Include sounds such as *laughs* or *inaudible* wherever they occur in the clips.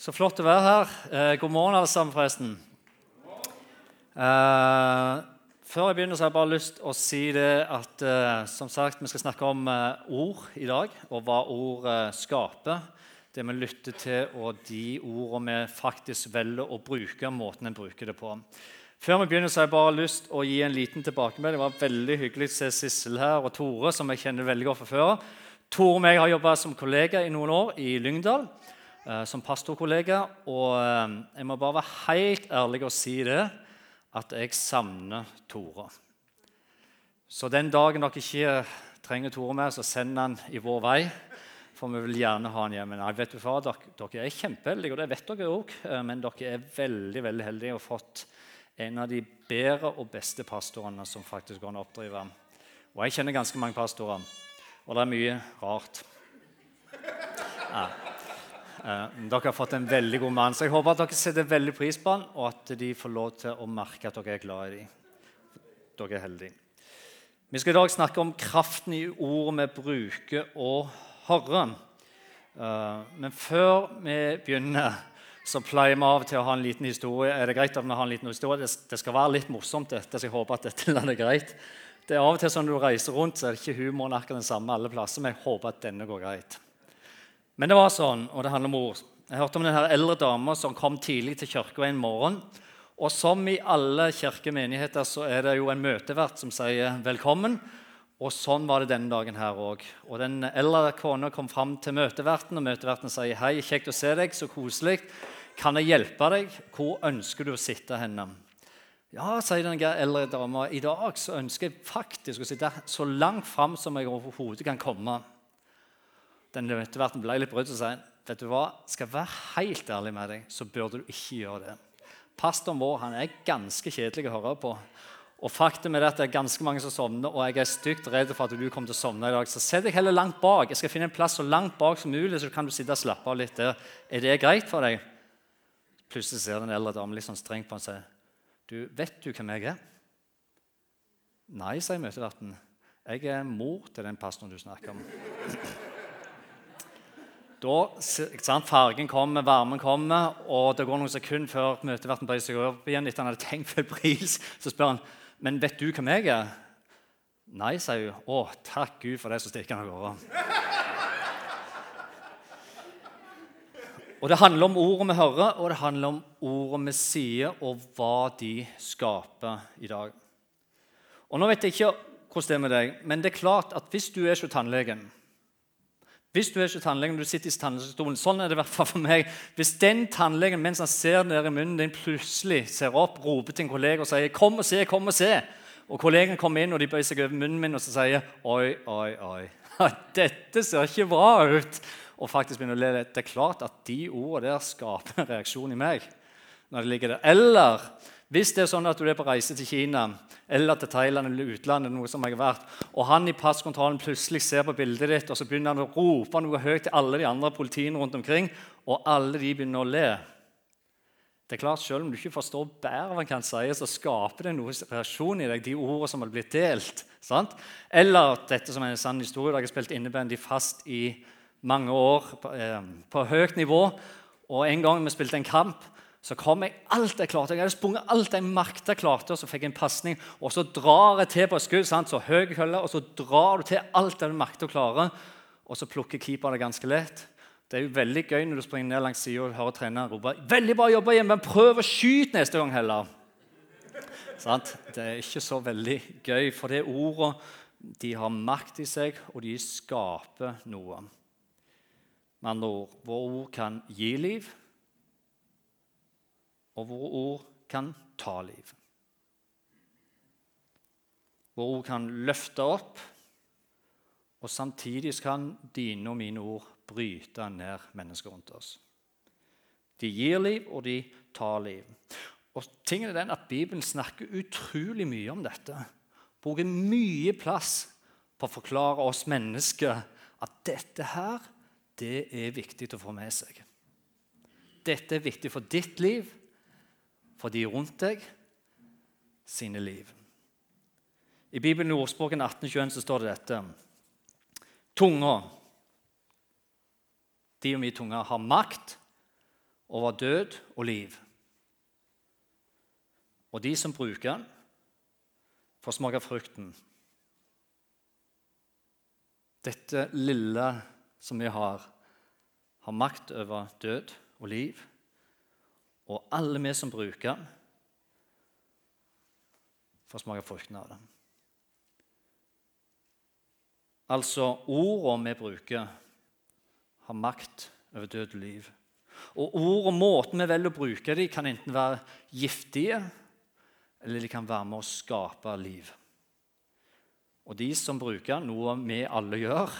Så flott å være her. Eh, god morgen, alle sammen, forresten. Eh, før jeg begynner, så har jeg bare lyst til å si det at eh, som sagt, vi skal snakke om eh, ord i dag, og hva ord eh, skaper. Det vi lytter til, og de ordene vi faktisk velger å bruke, måten en bruker det på. Før vi begynner, så har jeg bare lyst til å gi en liten tilbakemelding. Det var veldig hyggelig å se Sissel her, og Tore, som jeg kjenner veldig godt fra før. Tore og jeg har jobba som kollega i noen år i Lyngdal. Eh, som pastorkollega. Og eh, jeg må bare være helt ærlig og si det, at jeg savner Tore. Så den dagen dere ikke trenger Tore mer, så send han i vår vei. For vi vil gjerne ha han hjemme. Nei, vet du hva, dere, er kjempeheldige, og det vet dere òg. Eh, men dere er veldig veldig heldige og har fått en av de bedre og beste pastorene som faktisk går an å oppdrive. Og jeg kjenner ganske mange pastorer, og det er mye rart. Ja. Eh, dere har fått en veldig god mann, så jeg håper at dere setter veldig pris på han, og at de får lov til å merke at dere er glad i dem. Dere er heldige. Vi skal i dag snakke om kraften i ordet vi bruker og hører. Eh, men før vi begynner, så pleier vi av og til å ha en liten historie. Er det greit at vi har en liten historie? Det skal være litt morsomt, dette, så jeg håper at dette er greit. Det er av og til sånn Når du reiser rundt, så er det ikke humoren akkurat den samme alle plasser, men jeg håper at denne går greit. Men det var sånn, og det handler om ord. Jeg hørte om denne eldre dama som kom tidlig til kirka en morgen. Og som i alle kirkemenigheter så er det jo en møtevert som sier 'velkommen'. Og sånn var det denne dagen her òg. Og den eldre kona kom fram til møteverten, og møteverten sier 'Hei, kjekt å se deg. Så koselig. Kan jeg hjelpe deg? Hvor ønsker du å sitte henne?' Ja, sier den eldre dama. I dag så ønsker jeg faktisk å sitte så langt fram som jeg overhodet kan komme den møteverten ble litt brydd og sa vet du hva, skal jeg være helt ærlig med deg, så burde du ikke gjøre det. Pastoren vår han er ganske kjedelig å høre på. Og faktum er at det er ganske mange som sovner, og jeg er stygt redd for at du kommer til å sovne i dag. Så sett deg heller langt bak. Jeg skal finne en plass så langt bak som mulig, så kan du sitte og slappe av litt der. Er det greit for deg? Plutselig ser den eldre damen litt sånn strengt på ham og sier, du, vet du hvem jeg er? Nei, sier møteverten. Jeg er mor til den pastoren du snakker om. Da, sant, Fargen kommer, varmen kommer, og det går noen sekunder før møteverten bøyer seg opp igjen. etter han hadde tenkt febrils, Så spør han men vet du hvem jeg er. Nei, sier hun. Å, takk Gud for det, så stikker han av gårde. Og Det handler om ordene vi hører, og det handler om ordene vi sier, og hva de skaper i dag. Og Nå vet jeg ikke hvordan det er med deg, men det er klart at hvis du er hos tannlegen hvis du er ikke tannlegen, du sitter i tannlegestolen Sånn er det i hvert fall for meg. Hvis den tannlegen mens han ser ned i munnen din, plutselig ser opp, roper til en kollega og sier 'Kom og se, kom og se', og kollegaen kommer inn og de bøyer seg over munnen min og så sier 'Oi, oi, oi'. *laughs* Dette ser ikke bra ut. Og faktisk begynner å le. Det er klart at de ordene der skaper en reaksjon i meg. når det ligger der. Eller hvis det er sånn at du er på reise til Kina eller til Thailand eller utlandet, noe som jeg har vært, og han i passkontrollen plutselig ser på bildet ditt og så begynner han å rope noe høyt til alle de andre politiene rundt omkring, og alle de begynner å le det er klart, Selv om du ikke forstår bedre hva han kan si, så skaper det noe reaksjon i deg, de ordene som har blitt delt. Sant? Eller dette som er en sann historie. Jeg har spilt innebandy fast i mange år på, eh, på høyt nivå. Og En gang vi spilte en kamp, så kom jeg alt jeg klarte. Jeg hadde sprunget alt jeg makta klarte, og så fikk jeg en pasning. Og så drar jeg til på et skudd, sant? så høy kølle, og så drar du til alt det du makter å klare. Og så plukker keeper det ganske lett. Det er jo veldig gøy når du springer ned langs sida og hører treneren rope 'Veldig bra jobba igjen, men prøv å skyte neste gang heller'. Sant? Det er ikke så veldig gøy, for det ordet de har makt i seg, og de skaper noe. Med andre ord, våre ord kan gi liv, og våre ord kan ta liv. Våre ord kan løfte opp, og samtidig kan dine og mine ord bryte ned mennesker rundt oss. De gir liv, og de tar liv. Og tingen er den at Bibelen snakker utrolig mye om dette. Bruker mye plass på å forklare oss mennesker at dette her, det er viktig å få med seg. Dette er viktig for ditt liv, for de rundt deg sine liv. I Bibelen i ordspråken 1821 så står det dette. Tunga, de og mi tunge, har makt over død og liv. Og de som bruker den, får smake frukten. Dette lille som vi har, har makt over død og liv. Og alle vi som bruker den, får smake frukten av den. Altså ordene vi bruker, har makt over død og liv. Og ord og måten vi velger å bruke dem, kan enten være giftige, eller de kan være med å skape liv. Og de som bruker noe vi alle gjør,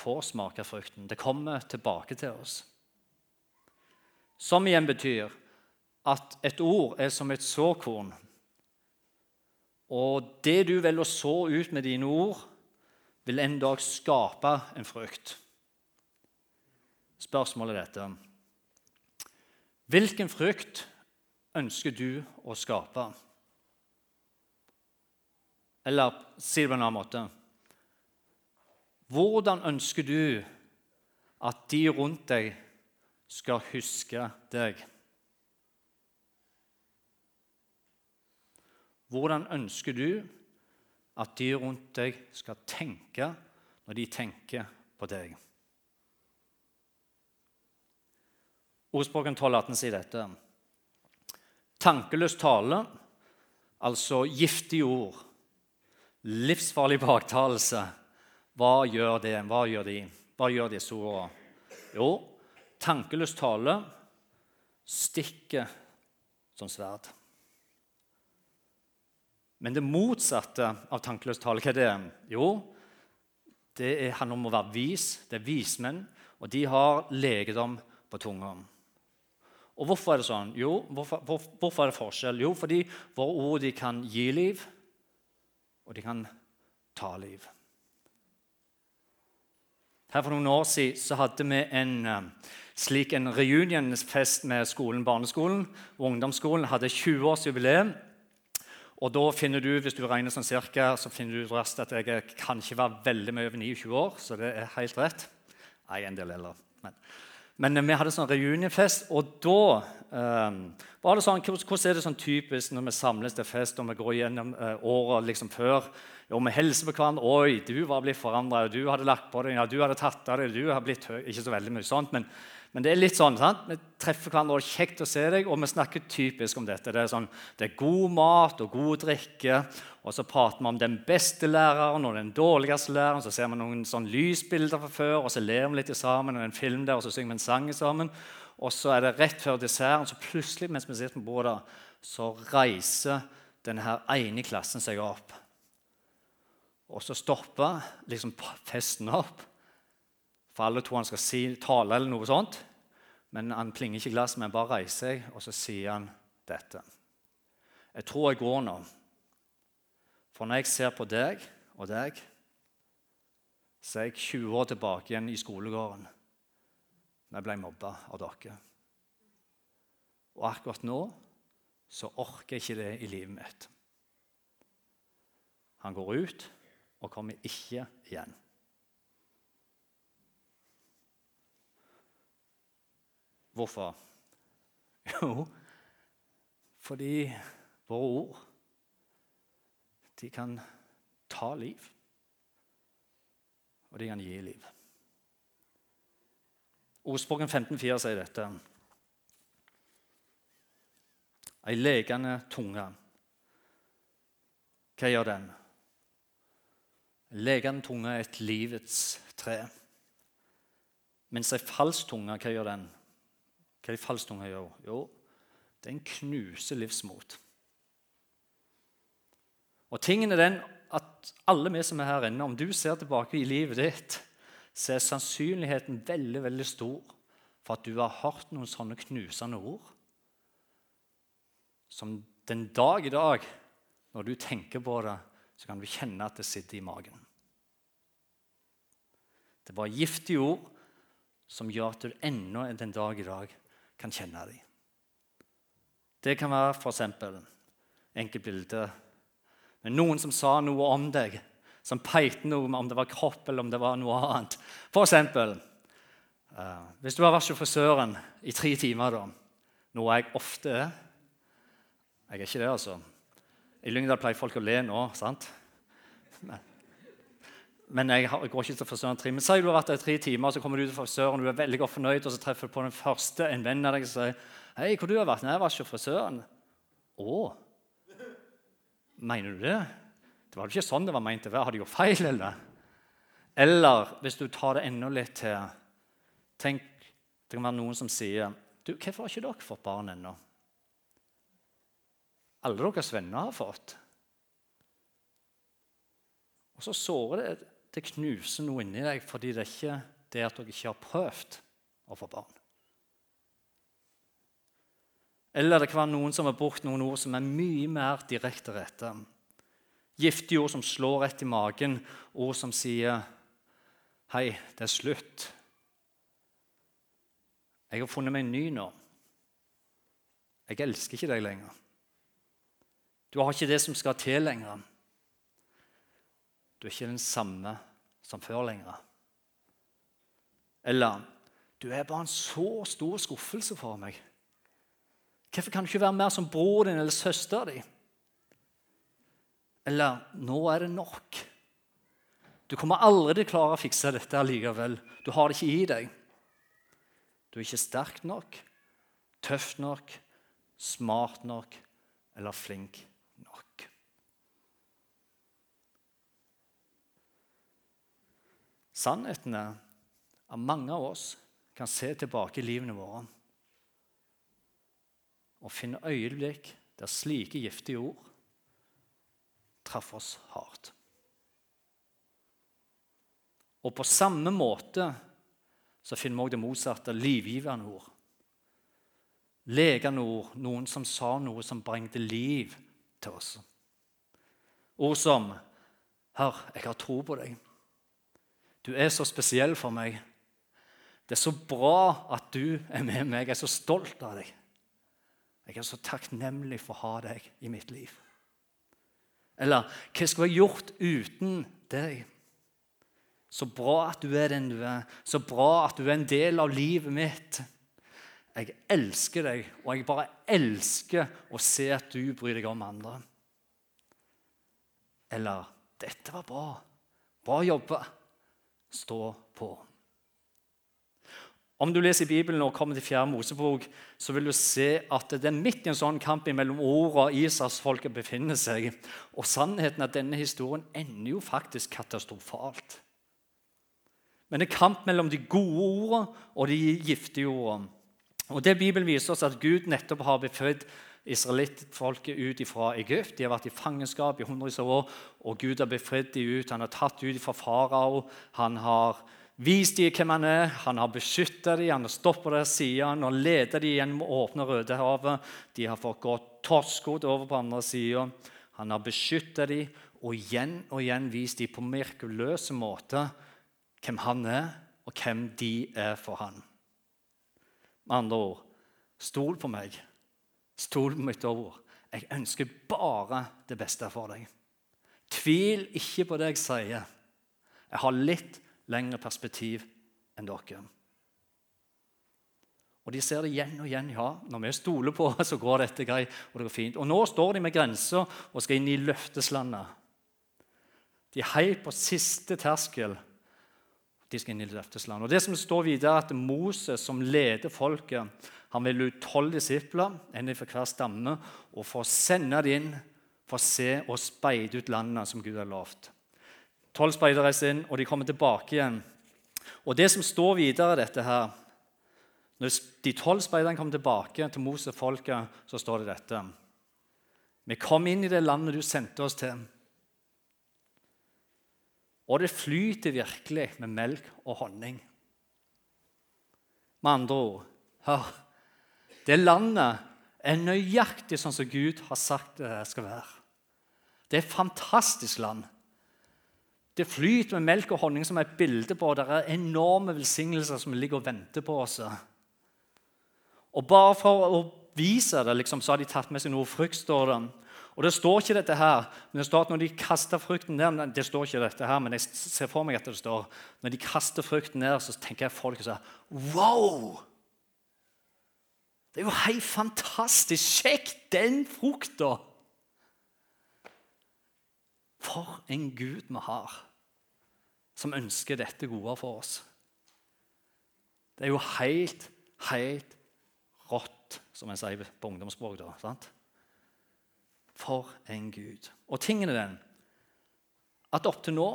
får smake frukten. Det kommer tilbake til oss. Som igjen betyr at et ord er som et såkorn. Og det du velger å så ut med dine ord, vil en dag skape en frukt. Spørsmålet er dette Hvilken frukt ønsker du å skape? Eller si det på en annen måte Hvordan ønsker du at de rundt deg skal huske deg? Hvordan ønsker du at de rundt deg skal tenke når de tenker på deg. Ordspråken 1218 sier dette. Tankeløs tale, altså giftige ord, livsfarlig baktalelse. Hva gjør det? Hva gjør de? Hva gjør disse ordene? Jo, tankeløs tale stikker som sverd. Men det motsatte av tankeløs tale, hva er det? Jo, det handler om å være vis. Det er vismenn, og de har legedom på tunga. Og Hvorfor er det sånn? Jo, hvorfor, hvor, hvorfor er det forskjell? Jo, fordi våre ord de kan gi liv, og de kan ta liv. Her For noen år siden så hadde vi en uh, slik en reunionfest med skolen, barneskolen og ungdomsskolen. hadde 20-årsjubileum. Og da finner du, Hvis du regner sånn cirka, så finner du raskt at jeg kan ikke være veldig mye over 29 år. Så det er helt rett. Nei, en del eldre. Men, men vi hadde sånn reunionfest, og da um, var det sånn, Hvordan er det sånn typisk når vi samles til fest og vi går gjennom uh, året liksom før? Jo, Vi hilser på hverandre. 'Oi, du var blitt forandra. Du hadde lagt på deg. Ja, du hadde tatt av deg. Du har blitt høy.' Ikke så veldig mye sånt, men men det er litt sånn, sant? vi treffer hverandre, og det er kjekt å se deg, og vi snakker typisk om dette. Det er, sånn, det er god mat og god drikke, og så prater vi om den beste læreren og den dårligste læreren. Så ser vi noen sånn lysbilder fra før, og så ler vi litt sammen, og en film der, og så synger vi en sang sammen. Og så er det rett før desserten, så plutselig mens vi sitter på bordet, så reiser denne ene klassen seg opp. Og så stopper liksom festen opp. For alle tror han skal si, tale eller noe sånt. Men han plinger ikke glass, men bare reiser seg, og så sier han dette. Jeg tror jeg går nå. For når jeg ser på deg og deg, så er jeg 20 år tilbake igjen i skolegården da jeg ble mobba av dere. Og akkurat nå så orker jeg ikke det i livet mitt. Han går ut og kommer ikke igjen. Hvorfor? Jo, fordi våre ord de kan ta liv, og de kan gi liv. Ordspråken 15,4 sier dette. Ei lekende tunge. Hva gjør den? En lekende tunge er et livets tre. Mens ei falsk tunge, hva gjør den? Hva det falstunga gjør? Jo, den knuser livsmot. Og tingen er den at alle vi som er her inne, om du ser tilbake i livet ditt, så er sannsynligheten veldig veldig stor for at du har hørt noen sånne knusende ord som den dag i dag, når du tenker på det, så kan du kjenne at det sitter i magen. Det var giftige ord som gjør at du ennå den dag i dag kan kjenne dem. Det kan være f.eks. enkelt bilde med noen som sa noe om deg, som pekte noe om det var kropp eller om det var noe annet. Eksempel, Uh, hvis du har vært hos frisøren i tre timer, da, noe jeg ofte er Jeg er ikke det, altså. I Lyngdal pleier folk å le nå, sant? Men, men jeg, går ikke til frisøren tre. Men Si du har vært der i tre timer, så kommer du til frisøren, og du er veldig godt fornøyd, og så treffer du på den første en venn av deg som sier 'Hei, hvor du har vært?' 'Nei, jeg var ikke frisøren.' 'Å, mener du det?' Det var jo ikke sånn det var meint å være. Har de gjort feil, eller? Eller hvis du tar det enda litt til Tenk, Det kan være noen som sier du, 'Hvorfor har ikke dere fått barn ennå?' Alle deres venner har fått. Og så sårer det Det knuser noe inni deg fordi det er ikke det at dere ikke har prøvd å få barn. Eller det kan være noen som har brukt noen ord som er mye mer direkte rette. Giftige ord som slår rett i magen, ord som sier 'Hei, det er slutt'. Jeg har funnet meg en ny nå. Jeg elsker ikke deg lenger. Du har ikke det som skal til lenger. Du er ikke den samme som før lenger. Eller du er bare en så stor skuffelse for meg. Hvorfor kan du ikke være mer som bror din eller søster din? Eller 'Nå er det nok'. Du kommer aldri til å klare å fikse dette allikevel. Du har det ikke i deg. Du er ikke sterk nok, tøff nok, smart nok eller flink nok. Sannheten er at mange av oss kan se tilbake i livene våre og finne øyeblikk der slike giftige ord traff oss hardt. Og på samme måte så finner vi òg det motsatte livgivende ord. Legende ord, noen som sa noe som bringte liv til oss. Ord som 'Hør, jeg har tro på deg. Du er så spesiell for meg.' 'Det er så bra at du er med meg. Jeg er så stolt av deg.' 'Jeg er så takknemlig for å ha deg i mitt liv.' Eller 'Hva skulle jeg gjort uten deg?' Så bra at du er den du er. Så bra at du er en del av livet mitt. Jeg elsker deg, og jeg bare elsker å se at du bryr deg om andre. Eller 'Dette var bra. Bra jobba. Stå på.' Om du leser Bibelen og kommer til 4. Mosebok, så vil du se at det er midt i en sånn kamp mellom orda Israelsfolket befinner seg. Og sannheten at denne historien ender jo faktisk katastrofalt. Men det er kamp mellom de gode ordene og de giftige ordene. Og det Bibelen viser oss at Gud nettopp har befridd israelittfolket ut fra Egypt. De har vært i fangenskap i hundrevis av år, og Gud har befridd dem ut. Han har tatt ut fra farao. Han har vist dem hvem han er, han har beskytta dem, han har stått på deres side han har ledet dem gjennom åpne Rødehavet. De har fått gått torskhodet over på andre sida. Han har beskytta dem og igjen og igjen vist dem på mirakuløse måter hvem han er, og hvem de er for han. Med andre ord stol på meg. Stol på mitt ord. Jeg ønsker bare det beste for deg. Tvil ikke på det jeg sier. Jeg har litt lengre perspektiv enn dere. Og De ser det igjen og igjen. ja, Når vi stoler på så går dette greit. Og det går fint. Og nå står de med grensa og skal inn i løfteslandet. De er helt på siste terskel. De skal inn i løfteslandet. Og det som står videre, er at Moses, som leder folket, han vil ut tolv disipler, en fra hver stamme, og for å sende dem inn for å se og speide ut landene som Gud har lovt. Tolv speidere reiser inn, og de kommer tilbake igjen. Og det som står videre dette her, Når de tolv speiderne kommer tilbake til Moses-folket, så står det dette. Vi kom inn i det landet du sendte oss til. Og det flyter virkelig med melk og honning. Med andre ord hør, Det landet er nøyaktig sånn som Gud har sagt det skal være. Det er et fantastisk land. Det flyter med melk og honning som er et bilde på det er enorme velsignelser som ligger og venter på oss. Og Bare for å vise det liksom, så har de tatt med seg noe frukt. står det. Og Det står ikke dette her, men det står at når de kaster frukten ned Det står ikke dette her, men jeg ser for meg at det står når de kaster frukten ned, så tenker jeg folk og sier Wow! Det er jo helt fantastisk! Sjekk den frukta! For en Gud vi har, som ønsker dette gode for oss. Det er jo helt, helt rått, som en sier på ungdomsspråk. da, sant? For en Gud. Og tingen er den at opp til nå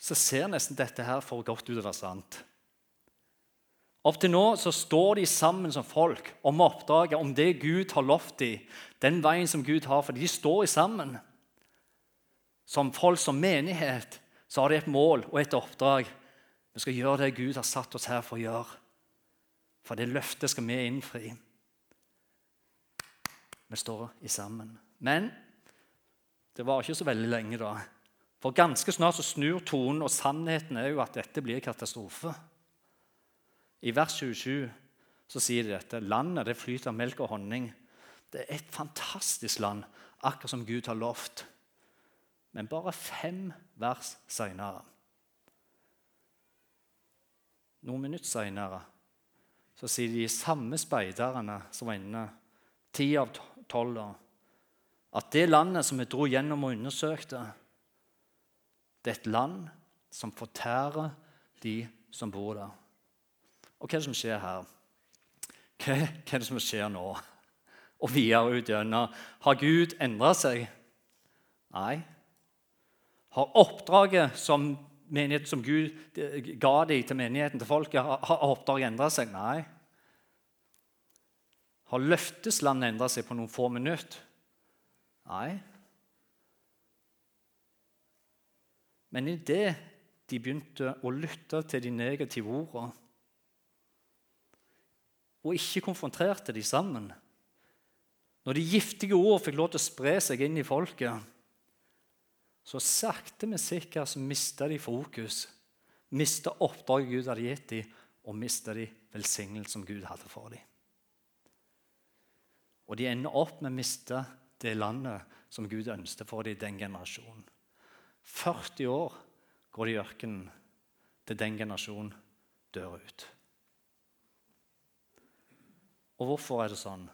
så ser nesten dette her for godt ut til å være sant. Opp til nå så står de sammen som folk om oppdraget, om det Gud har lovt dem, den veien som Gud har, for de står sammen. Som folk, som menighet, så har de et mål og et oppdrag. Vi skal gjøre det Gud har satt oss her for å gjøre. For det løftet skal vi innfri. Vi står i sammen. Men det var ikke så veldig lenge da. For ganske snart så snur tonen, og sannheten er jo at dette blir katastrofe. I vers 27 så sier de dette. Landet det flyter av melk og honning. Det er et fantastisk land, akkurat som Gud har lovt. Men bare fem vers seinere Noen minutter seinere så sier de samme speiderne som var inne, ti av tolv, at det landet som vi dro gjennom og undersøkte, det er et land som fortærer de som bor der. Og hva er det som skjer her? Hva, hva er det som skjer nå? Og videre ut gjennom. Har Gud endra seg? Nei. Har oppdraget som, menighet, som Gud ga dem til menigheten, til folket, har oppdraget endra seg? Nei. Har løfteslandet endra seg på noen få minutter? Nei. Men idet de begynte å lytte til de negative ordene, og ikke konfronterte de sammen Når de giftige ord fikk lov til å spre seg inn i folket, så sakte, men sikkert så mista de fokus, mista oppdraget Gud hadde gitt dem, og mista de velsignelsen som Gud hadde for dem. Og de ender opp med å miste det landet som Gud ønsket for dem i den generasjonen. 40 år går de i ørkenen til den generasjonen dør ut. Og hvorfor er det sånn?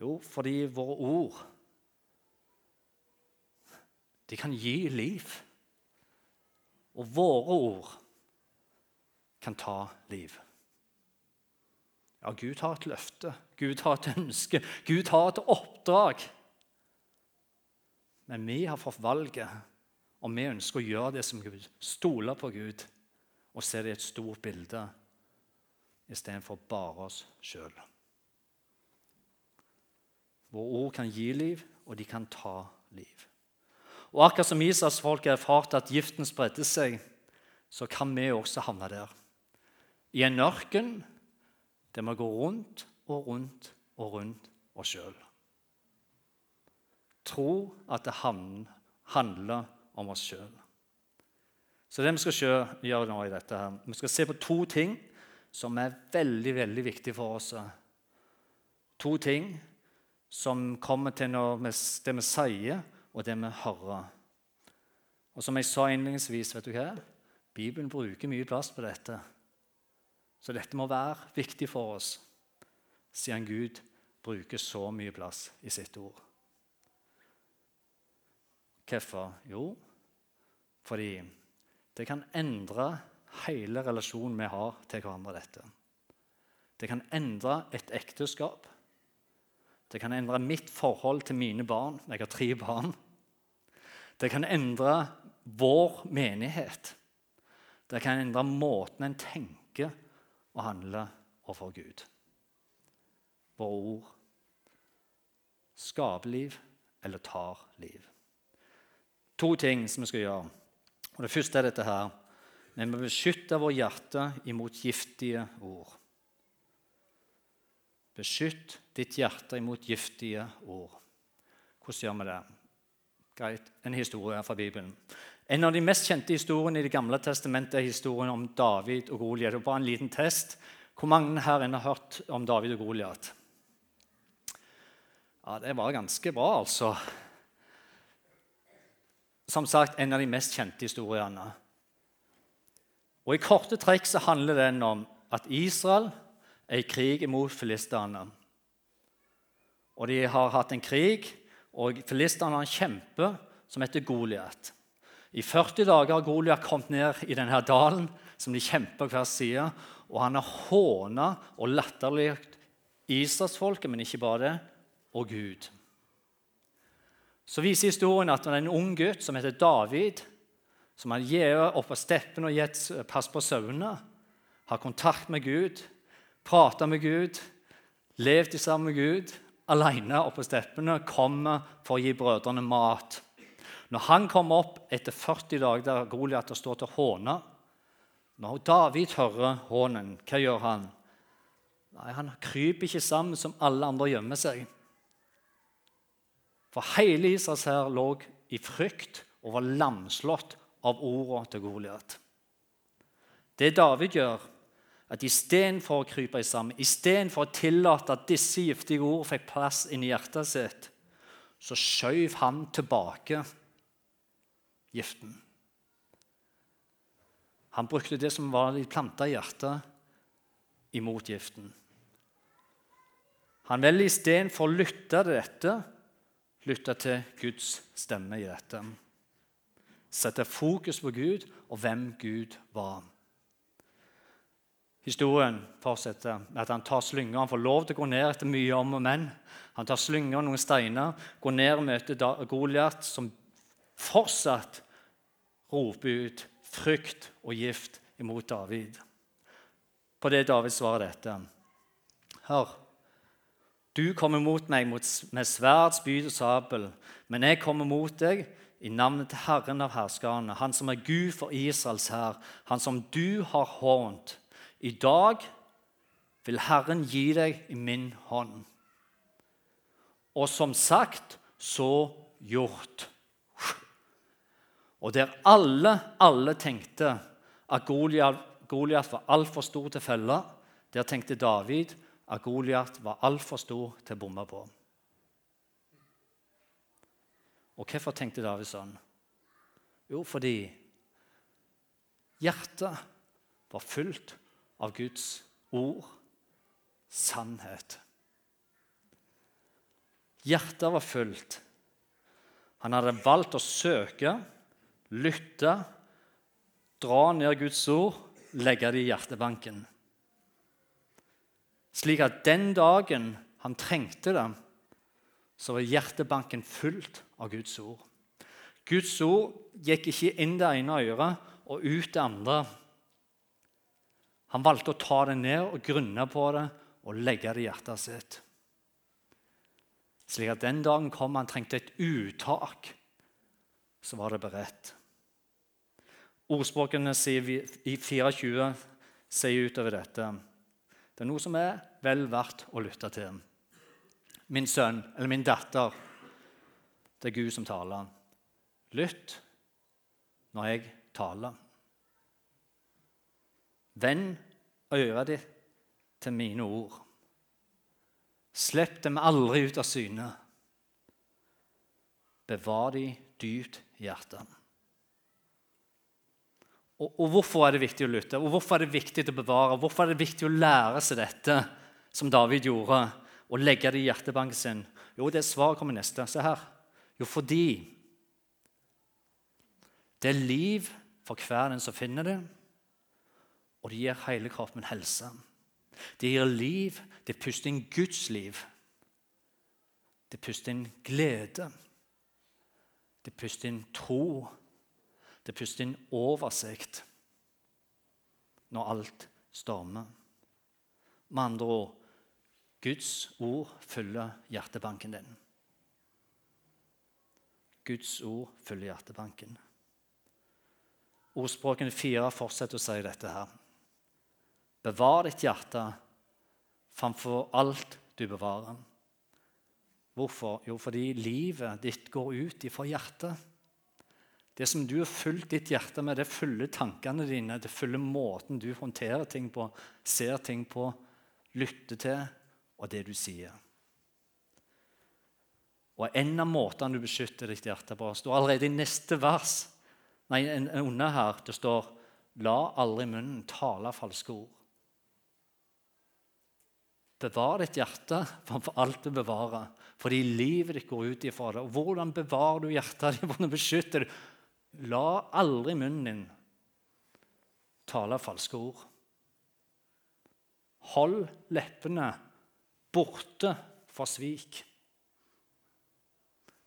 Jo, fordi våre ord de kan gi liv. Og våre ord kan ta liv. Ja, Gud har et løfte, Gud har et ønske, Gud har et oppdrag. Men vi har fått valget, og vi ønsker å gjøre det som Gud. Stole på Gud og se det i et stort bilde istedenfor bare oss sjøl. Våre ord kan gi liv, og de kan ta liv. Og akkurat som Isas folk erfarte at giften spredte seg, så kan vi også havne der. I en ørken der vi går rundt og rundt og rundt oss sjøl. Tro at det handler om oss sjøl. Så det vi skal gjøre nå i dette her, Vi skal se på to ting som er veldig, veldig viktig for oss. To ting som kommer til vi, det vi sier, og det vi hører. Og som jeg sa innledningsvis, vet du hva? Bibelen bruker mye plass på dette. Så dette må være viktig for oss, siden Gud bruker så mye plass i sitt ord. Hvorfor? Jo, fordi det kan endre hele relasjonen vi har til hverandre. dette. Det kan endre et ekteskap. Det kan endre mitt forhold til mine barn. Jeg har tre barn. Det kan endre vår menighet. Det kan endre måten en tenker og handler overfor Gud. Våre ord skaper liv eller tar liv. To ting som vi skal gjøre. Og Det første er dette her. Vi må beskytte vårt hjerte imot giftige ord. Beskytt ditt hjerte imot giftige ord. Hvordan gjør vi det? Greit, En historie fra Bibelen. En av de mest kjente historiene i Det gamle testamentet er historien om David og Goliat. Bare en liten test. Hvor mange her har hørt om David og Goliat? Ja, det var ganske bra, altså. Som sagt, en av de mest kjente historiene. Og I korte trekk så handler den om at Israel er i krig mot filistene. Og de har hatt en krig, og filistene har en kjempe som heter Goliat. I 40 dager har Goliat kommet ned i denne dalen som de kjemper hver side. Og han har håna og latterliggjort Israelsfolket, men ikke bare det, og Gud. Så viser historien at det er en ung gutt som heter David, som har gitt opp av steppen og gitt pass på sauene, har kontakt med Gud, prata med Gud, levd sammen med Gud, alene oppe på steppene, kommer for å gi brødrene mat. Når han kommer opp etter 40 dager der Goliat stått og håna Når David hører hånen, hva gjør han? Nei, Han kryper ikke sammen som alle andre gjemmer seg. For hele Israels hær lå i frykt og var lamslått av ordene til Goliat. Det David gjør, at istedenfor å krype sammen, istedenfor å tillate at disse giftige ord fikk plass inni hjertet sitt, så skjøv han tilbake giften. Han brukte det som var planta i hjertet, imot giften. Han velger istedenfor lytte til dette, lytte til Guds stemme i dette. Sette fokus på Gud og hvem Gud var. Historien fortsetter med at han tar slynger. Han får lov til å gå ned etter mye om og men. Han tar slynger og noen steiner, går ned og møter Goliat, som fortsatt roper ut frykt og gift imot David. På det David svarer dette. Hør, du kommer mot meg med sverd, spyd og sabel, men jeg kommer mot deg i navnet til Herren av herskerne, Han som er Gud for Israels hær, Han som du har hånt. I dag vil Herren gi deg i min hånd. Og som sagt, så gjort. Og der alle, alle tenkte at Goliat var altfor stor til felle, der tenkte David at Goliat var altfor stor til å bomme på. Og hvorfor tenkte David sånn? Jo, fordi hjertet var fullt av Guds ord, sannhet. Hjertet var fullt. Han hadde valgt å søke lytte, dra ned Guds ord, legge det i hjertebanken. Slik at den dagen han trengte det, så var hjertebanken fullt av Guds ord. Guds ord gikk ikke inn det ene øret og ut det andre. Han valgte å ta det ned og grunne på det og legge det i hjertet sitt. Slik at den dagen kom han trengte et uttak, så var det beredt. Ordspråkene i 24 sier utover dette. Det er noe som er vel verdt å lytte til. Min sønn eller min datter, det er Gud som taler. Lytt når jeg taler. Vend øret ditt til mine ord. Slipp dem aldri ut av syne. Bevar de dypt i hjertet. Og, og, Hvorfor er det viktig å lytte, og hvorfor er det viktig å bevare? Hvorfor er det viktig å lære seg dette, som David gjorde, og legge det i hjertebanken sin? Jo, det svaret kommer neste. Se her. Jo, fordi det er liv for hver den som finner det, og det gir hele kroppen helse. Det gir liv, det puster inn Guds liv. Det puster inn glede. Det puster inn tro. Det puster inn oversikt når alt stormer. Med andre ord Guds ord fyller hjertebanken din. Guds ord fyller hjertebanken. Ordspråkene fire fortsetter å si dette her. Bevar ditt hjerte framfor alt du bevarer. Hvorfor? Jo, fordi livet ditt går ut ifra hjertet. Det som du har fulgt ditt hjerte med, det følger tankene dine, det følger måten du håndterer ting på, ser ting på, lytter til, og det du sier. Og en av måtene du beskytter ditt hjerte på, står allerede i neste vers. Nei, under her. Det står La aldri munnen tale falske ord. Bevar ditt hjerte framfor alt du bevarer, fordi livet ditt går ut ifra det. Og Hvordan bevarer du hjertet ditt? Hvordan beskytter du? La aldri munnen din tale falske ord. Hold leppene borte fra svik.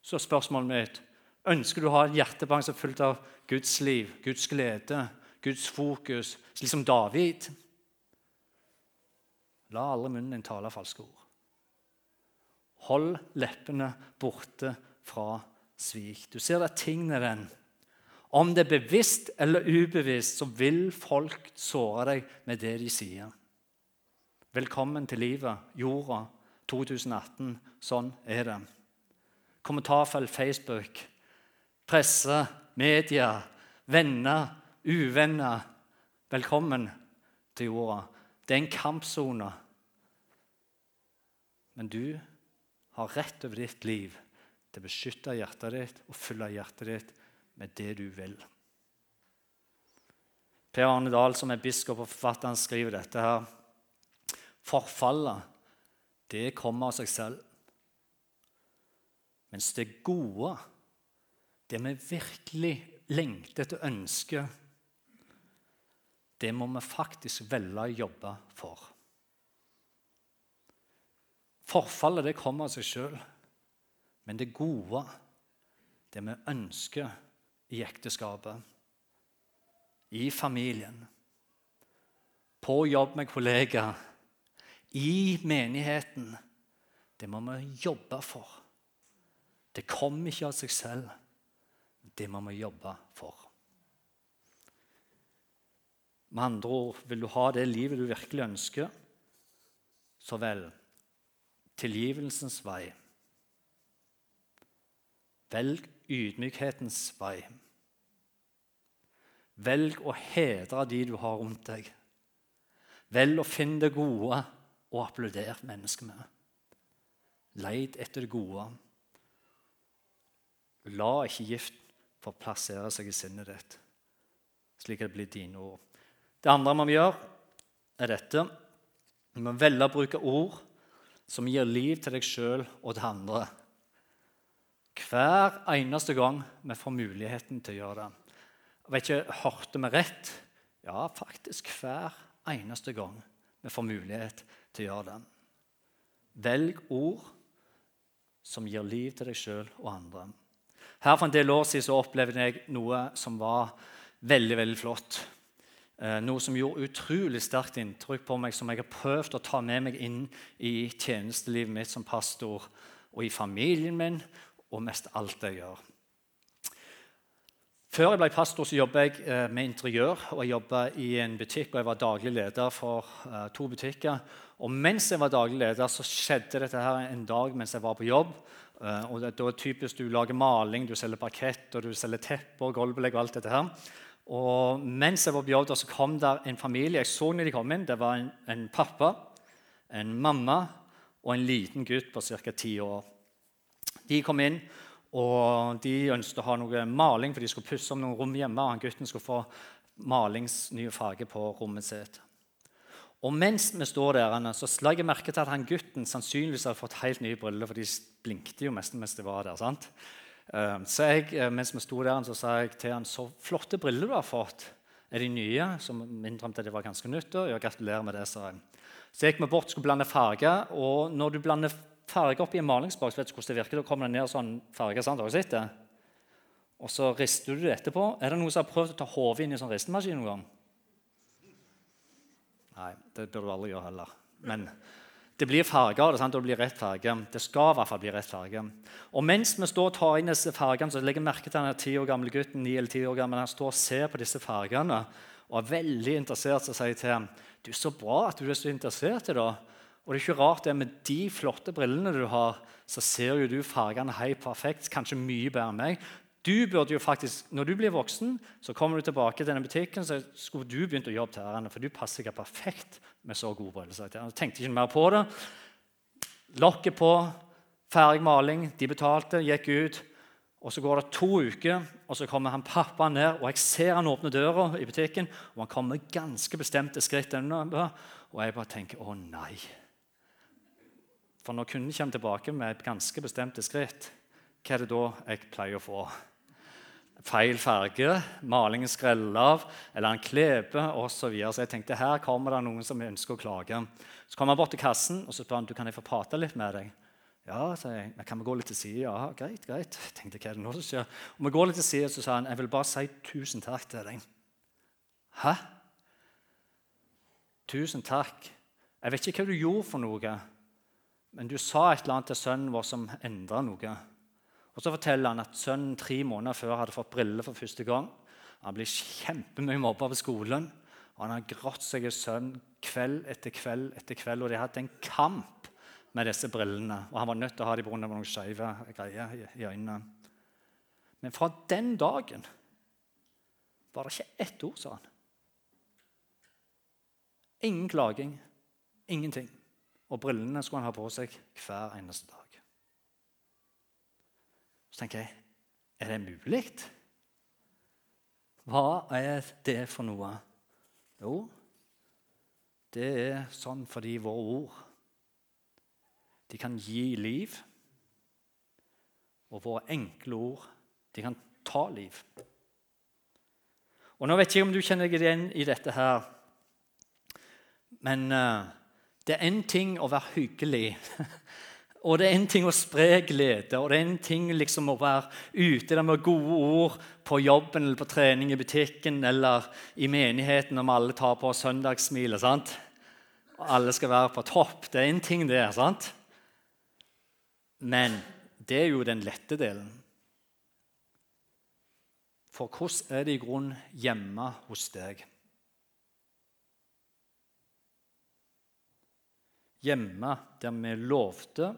Så spørsmålet mitt ønsker du å ha et hjertebank som er fullt av Guds liv, Guds glede, Guds fokus, slik som David. La aldri munnen din tale falske ord. Hold leppene borte fra svik. Du ser det tingene den. Om det er bevisst eller ubevisst, så vil folk såre deg med det de sier. Velkommen til livet, jorda, 2018. Sånn er det. Kommentarfelt Facebook, presse, media, venner, uvenner. Velkommen til jorda. Det er en kampsone. Men du har rett over ditt liv til å beskytte hjertet ditt og fylle hjertet ditt med det du vil. Per Arne Dahl, som er biskop og forfatter, skriver dette her. Forfallet, det kommer av seg selv. Mens det gode, det vi virkelig lengter etter og ønsker, det må vi faktisk velge å jobbe for. Forfallet det kommer av seg sjøl, men det gode, det vi ønsker i ekteskapet, i familien, på jobb med kollegaer, i menigheten, det må vi jobbe for. Det kommer ikke av seg selv. Det må vi jobbe for. Med andre ord, vil du ha det livet du virkelig ønsker, så vel tilgivelsens vei. Velg ydmykhetens vei. Velg å hedre de du har rundt deg. Velg å finne det gode og applaudere mennesket med. Leid etter det gode. La ikke gift få plassere seg i sinnet ditt, slik det blir dine ord. Det andre vi må gjøre, er dette. Vi må velge å bruke ord som gir liv til deg sjøl og til andre. Hver eneste gang vi får muligheten til å gjøre det. Jeg vet ikke, Hørte vi rett? Ja, faktisk hver eneste gang vi får mulighet til å gjøre det. Velg ord som gir liv til deg sjøl og andre. Her For en del år siden så opplevde jeg noe som var veldig veldig flott. Eh, noe som gjorde utrolig sterkt inntrykk på meg, som jeg har prøvd å ta med meg inn i tjenestelivet mitt som pastor og i familien min og mest alt jeg gjør. Før jeg ble pastor, så jobbet jeg eh, med interiør. og Jeg jobbet i en butikk, og jeg var daglig leder for uh, to butikker. Og Mens jeg var daglig leder, så skjedde dette her en dag mens jeg var på jobb. Uh, og det, var typisk Du lager maling, du selger parkett, og du selger tepper, gulvbelegg og alt dette her. Og mens jeg var på jobb, så kom der en familie. Jeg så når de kom inn. Det var en, en pappa, en mamma og en liten gutt på ca. ti år. De kom inn, og de ønsket å ha noe maling, for de skulle pusse om noen rom hjemme. og Gutten skulle få malingsnye farge på rommet sitt. Og mens vi står der, så la jeg merke til at han gutten sannsynligvis hadde fått helt nye briller, for de blinkte jo mest mens de var der. sant? Ehm, så jeg, eh, mens vi sto der, så sa jeg til han så flotte briller du har fått. Er de nye? Som innrømte at det var ganske nytt. Og ja, gratulerer med det, sa jeg. Så jeg gikk vi bort skulle blande farger. Og når du blander farger oppi en malingsboks, vet du hvordan det virker? Da kommer det ned sånn farge. sant? Og så rister du det etterpå. Er det noen som har prøvd å ta hodet inn i en sånn ristemaskin noen gang? Nei, det bør du aldri gjøre heller. Men det blir farger det, sant? det blir rett farge. Det skal i hvert fall bli rett farge. Og mens vi står og tar inn disse fargene, så legger jeg merke til denne 10 år gamle gutten 9 eller 10 år gammel, han står og ser på disse fargene og er veldig interessert. Så sier jeg til ham du er så bra at du er så interessert i det. Og det er ikke rart det med de flotte brillene du har, så ser jo du fargene helt perfekt, kanskje mye bedre enn meg. Du burde jo faktisk, Når du blir voksen, så kommer du tilbake til denne butikken, så skulle du begynt å jobbe til ærende, for du passer ikke perfekt med så gode briller. Jeg tenkte ikke mer på det. Lokket på, Ferdig maling, de betalte, gikk ut. Og Så går det to uker, og så kommer han pappa ned, og jeg ser han åpne døra i butikken, og han kommer ganske bestemte skritt. Og jeg bare tenker å nei. For når kunden kommer tilbake med ganske bestemte skritt, hva er det da jeg pleier å få? Feil farge, malingen skreller av, eller han kleber osv. Så, videre. så jeg tenkte her kommer det noen som ønsker å klage. Så kommer han bort til kassen og så spør han, du kan jeg få prate litt med deg. Ja, sa jeg. Men kan vi gå litt til side? Ja, greit, greit. Jeg tenkte, hva er det nå som skjer? Og vi går litt til side, så sa han, jeg vil bare si tusen takk til deg. Hæ? Tusen takk. Jeg vet ikke hva du gjorde for noe, men du sa et eller annet til sønnen vår som endra noe. Og Så forteller han at sønnen tre måneder før hadde fått briller for første gang. Han blir kjempemye mobba på skolen, og han har grått seg i søvn kveld etter kveld etter kveld. Og de har hatt en kamp med disse brillene. Og han var nødt til å ha dem pga. noen skeive greier i øynene. Men fra den dagen var det ikke ett ord, sa han. Ingen klaging. Ingenting. Og brillene skulle han ha på seg hver eneste dag. Så tenker jeg er det mulig? Hva er det for noe? Jo, det er sånn fordi våre ord de kan gi liv. Og våre enkle ord, de kan ta liv. Og Nå vet jeg om du kjenner deg igjen i dette her, men uh, det er én ting å være hyggelig. *laughs* Og det er en ting å spre glede, og det er en ting liksom å være ute der med gode ord på jobben eller på trening i butikken eller i menigheten om alle tar på søndagssmilet. sant? Og alle skal være på topp. Det er en ting, det. sant? Men det er jo den lette delen. For hvordan er det i grunnen hjemme hos deg? Hjemme der vi lovte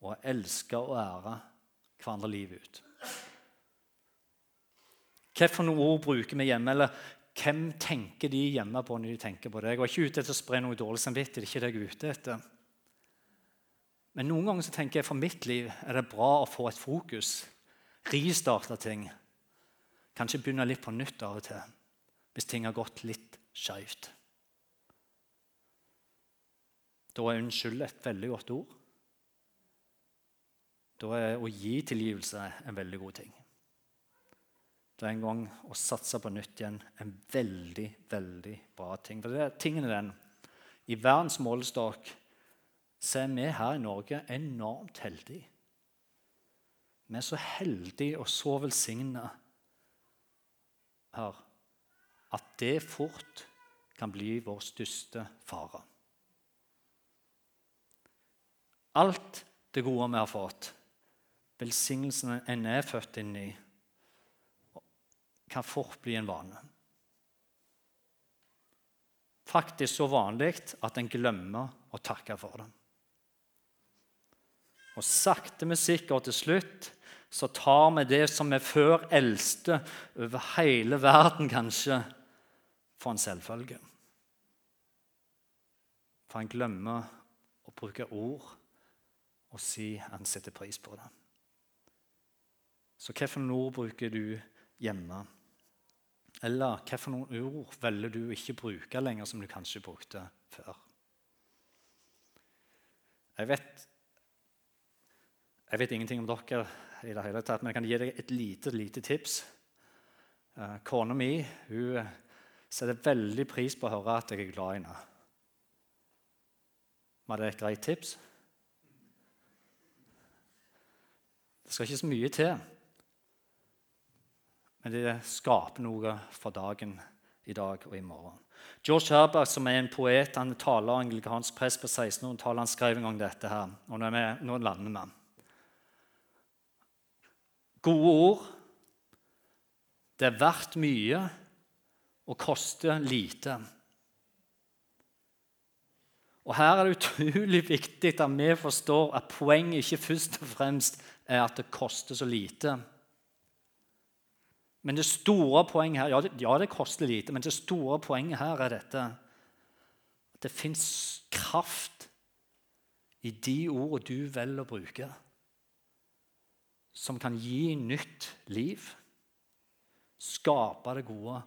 å elske og ære hverandre livet ut. Hvilke ord bruker vi hjemme? Eller hvem tenker de hjemme på når de tenker på deg? Jeg er ikke ute etter å spre noe dårlig samvittighet. det er ikke det jeg er ute etter. Men noen ganger så tenker jeg for mitt liv er det bra å få et fokus. Ristarte ting. Kanskje begynne litt på nytt av og til hvis ting har gått litt skeivt. Da er unnskyld et veldig godt ord. Da er å gi tilgivelse en veldig god ting. Da er en gang å satse på nytt igjen en veldig, veldig bra ting. For det er tingen den. I verdens målestokk så er vi her i Norge enormt heldige. Vi er så heldige og så velsigna her at det fort kan bli vår største fare. Alt det gode vi har fått, velsignelsene en er født inn i, kan fort bli en vane. Faktisk så vanlig at en glemmer å takke for den. Og sakte, men sikkert til slutt så tar vi det som vi før eldste over hele verden, kanskje, for en selvfølge. For en glemmer å bruke ord og si han setter pris på det. Så hvilke ord bruker du hjemme? Eller hvilke ord velger du ikke bruke lenger, som du kanskje brukte før? Jeg vet jeg vet ingenting om dere, i det hele tatt, men jeg kan gi deg et lite lite tips. Uh, Kona mi hun setter veldig pris på å høre at jeg er glad i henne. Var det et greit tips? Det skal ikke så mye til. Men det skaper noe for dagen i dag og i morgen. George Herberg, som er en poet, han taler anglikansk press på 1600-tallet. Han skrev en gang dette her. og Nå, vi, nå lander vi. Gode ord. Det er verdt mye og koster lite. Og Her er det utrolig viktig at vi forstår at poenget ikke først og fremst er at det koster så lite. Men det store poenget her Ja, det, ja, det koster lite, men det store poenget her er dette at det fins kraft i de ordene du velger å bruke, som kan gi nytt liv, skape det gode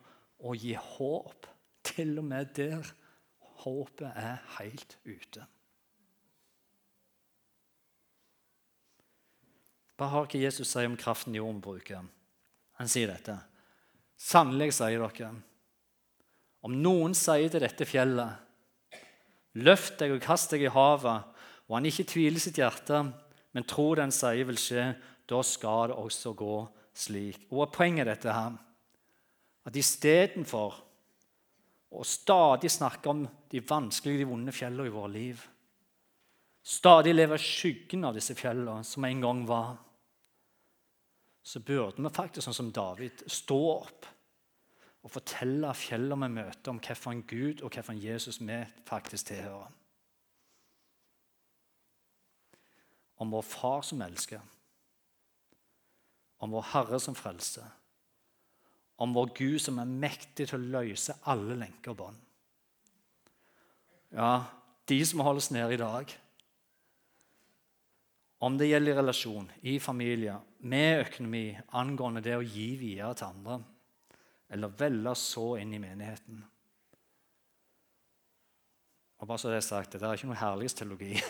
og gi håp, til og med der håpet er helt ute. Hva har ikke Jesus sier om kraften jorden bruker? Han sier dette. Sannelig sier dere, om noen sier til dette fjellet Løft deg og kast deg i havet, og han ikke tviler sitt hjerte, men tror den sier vil skje, da skal det også gå slik. Og Poenget er dette her, at istedenfor å stadig snakke om de vanskelige, de vonde fjellene i våre liv, stadig leve skyggen av disse fjellene som en gang var, så burde vi faktisk, sånn som David, stå opp og fortelle fjellene vi møter, om hvilken Gud og hvilken Jesus vi faktisk tilhører. Om vår Far som elsker, om vår Herre som frelser, om vår Gud som er mektig til å løse alle lenker og bånd. Ja, de som holdes nede i dag, om det gjelder i relasjon, i familie, med økonomi, angående det å gi videre til andre eller velge så inn i menigheten. Og bare så Det er sagt, det er ikke noe herlighetsteologi. *laughs*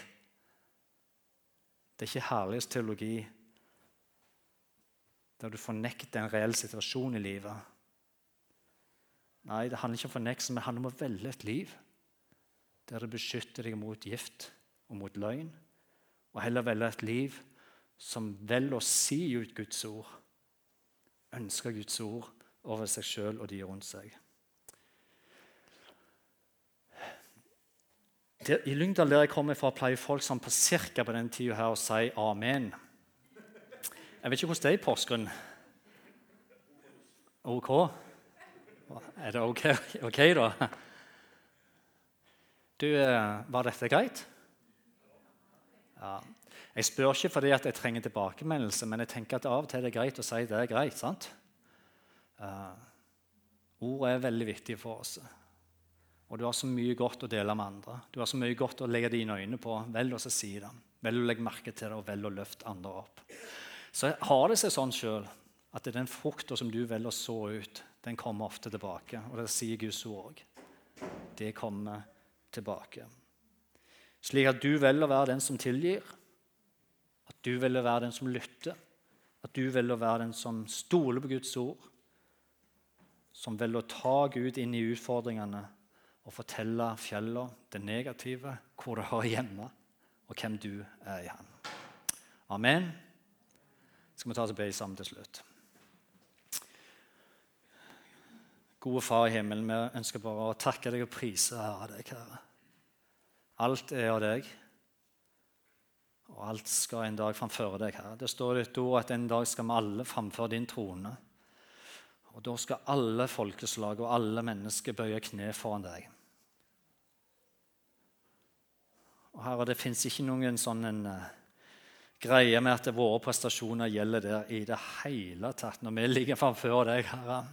Det er ikke herlighetsteologi der du fornekter en reell situasjon i livet. Nei, det handler ikke om fornektelse, men det handler om å velge et liv der du beskytter deg mot gift og mot løgn, og heller velge et liv som velger å si ut Guds ord, ønsker Guds ord over seg sjøl og de rundt seg. I Lyngdal, der jeg kommer fra, pleier folk som på cirka på den tida her å si amen. Jeg vet ikke hvordan det er i Porsgrunn. OK? Er det OK, okay da? Du, eh, var dette greit? Ja. Jeg spør ikke fordi jeg trenger tilbakemeldelse, men jeg tenker at av og til er det greit å si det er greit. sant? Uh, ordet er veldig viktig for oss. Og du har så mye godt å dele med andre. Du har så mye godt å legge dine øyne på. Velg å si det. Velg å legge merke til det, og velg å løfte andre opp. Så har det seg sånn sjøl at den frukta som du velger å så ut, den kommer ofte tilbake. Og det sier Guds ord òg. Det kommer tilbake. Slik at du velger å være den som tilgir, at du velger å være den som lytter, at du velger å være den som stoler på Guds ord, som velger å ta Gud inn i utfordringene og fortelle fjellene det negative, hvor det hører hjemme, og hvem du er i Han. Amen. Skal vi ta oss og be sammen til slutt? Gode Far i himmelen, vi ønsker bare å takke deg og prise av deg, Herre. Alt er av deg, og alt skal en dag framføre deg, Herre. Det står i ditt ord at en dag skal vi alle framføre din trone. Og da skal alle folkeslag og alle mennesker bøye kne foran deg. Og Herre, det fins ikke noen sånn en, uh, greie med at våre prestasjoner gjelder der i det hele tatt. Når vi ligger framfor deg, Herre,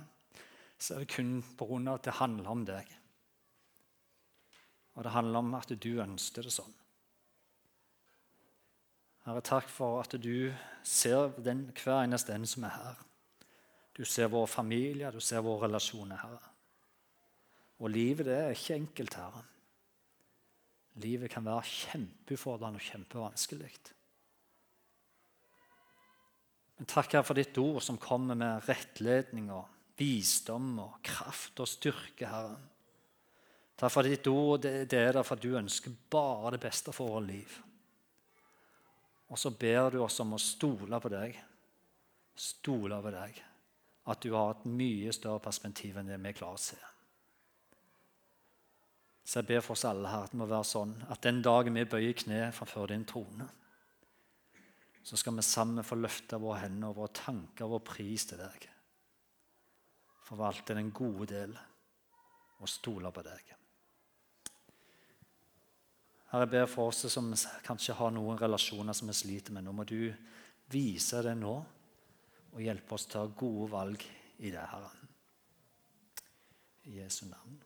så er det kun pga. at det handler om deg. Og det handler om at du ønsker det sånn. Herre, takk for at du ser den, hver eneste en som er her. Du ser vår familie, du ser våre relasjoner, Herre. Og livet det er ikke enkelt, Herre. Livet kan være kjempeutfordrende og kjempevanskelig. Men takk Herre for ditt ord som kommer med rettledning og visdom og kraft og styrke, Herre. Takk for ditt ord det, er derfor du ønsker bare det beste for vårt liv. Og så ber du oss om å stole på deg. Stole på deg at du har et mye større perspektiv enn det vi klarer å se. Så jeg ber for oss alle her at det må være sånn at den dagen vi bøyer kne framfor din trone, så skal vi sammen få løfte våre hender og våre tanker og vår pris til deg. Forvalte den gode del og stole på deg. Herre, jeg ber for oss som kanskje har noen relasjoner som vi sliter med. Nå må du vise det nå og hjelpe oss til å ta gode valg i det, Herre. I Jesu navn.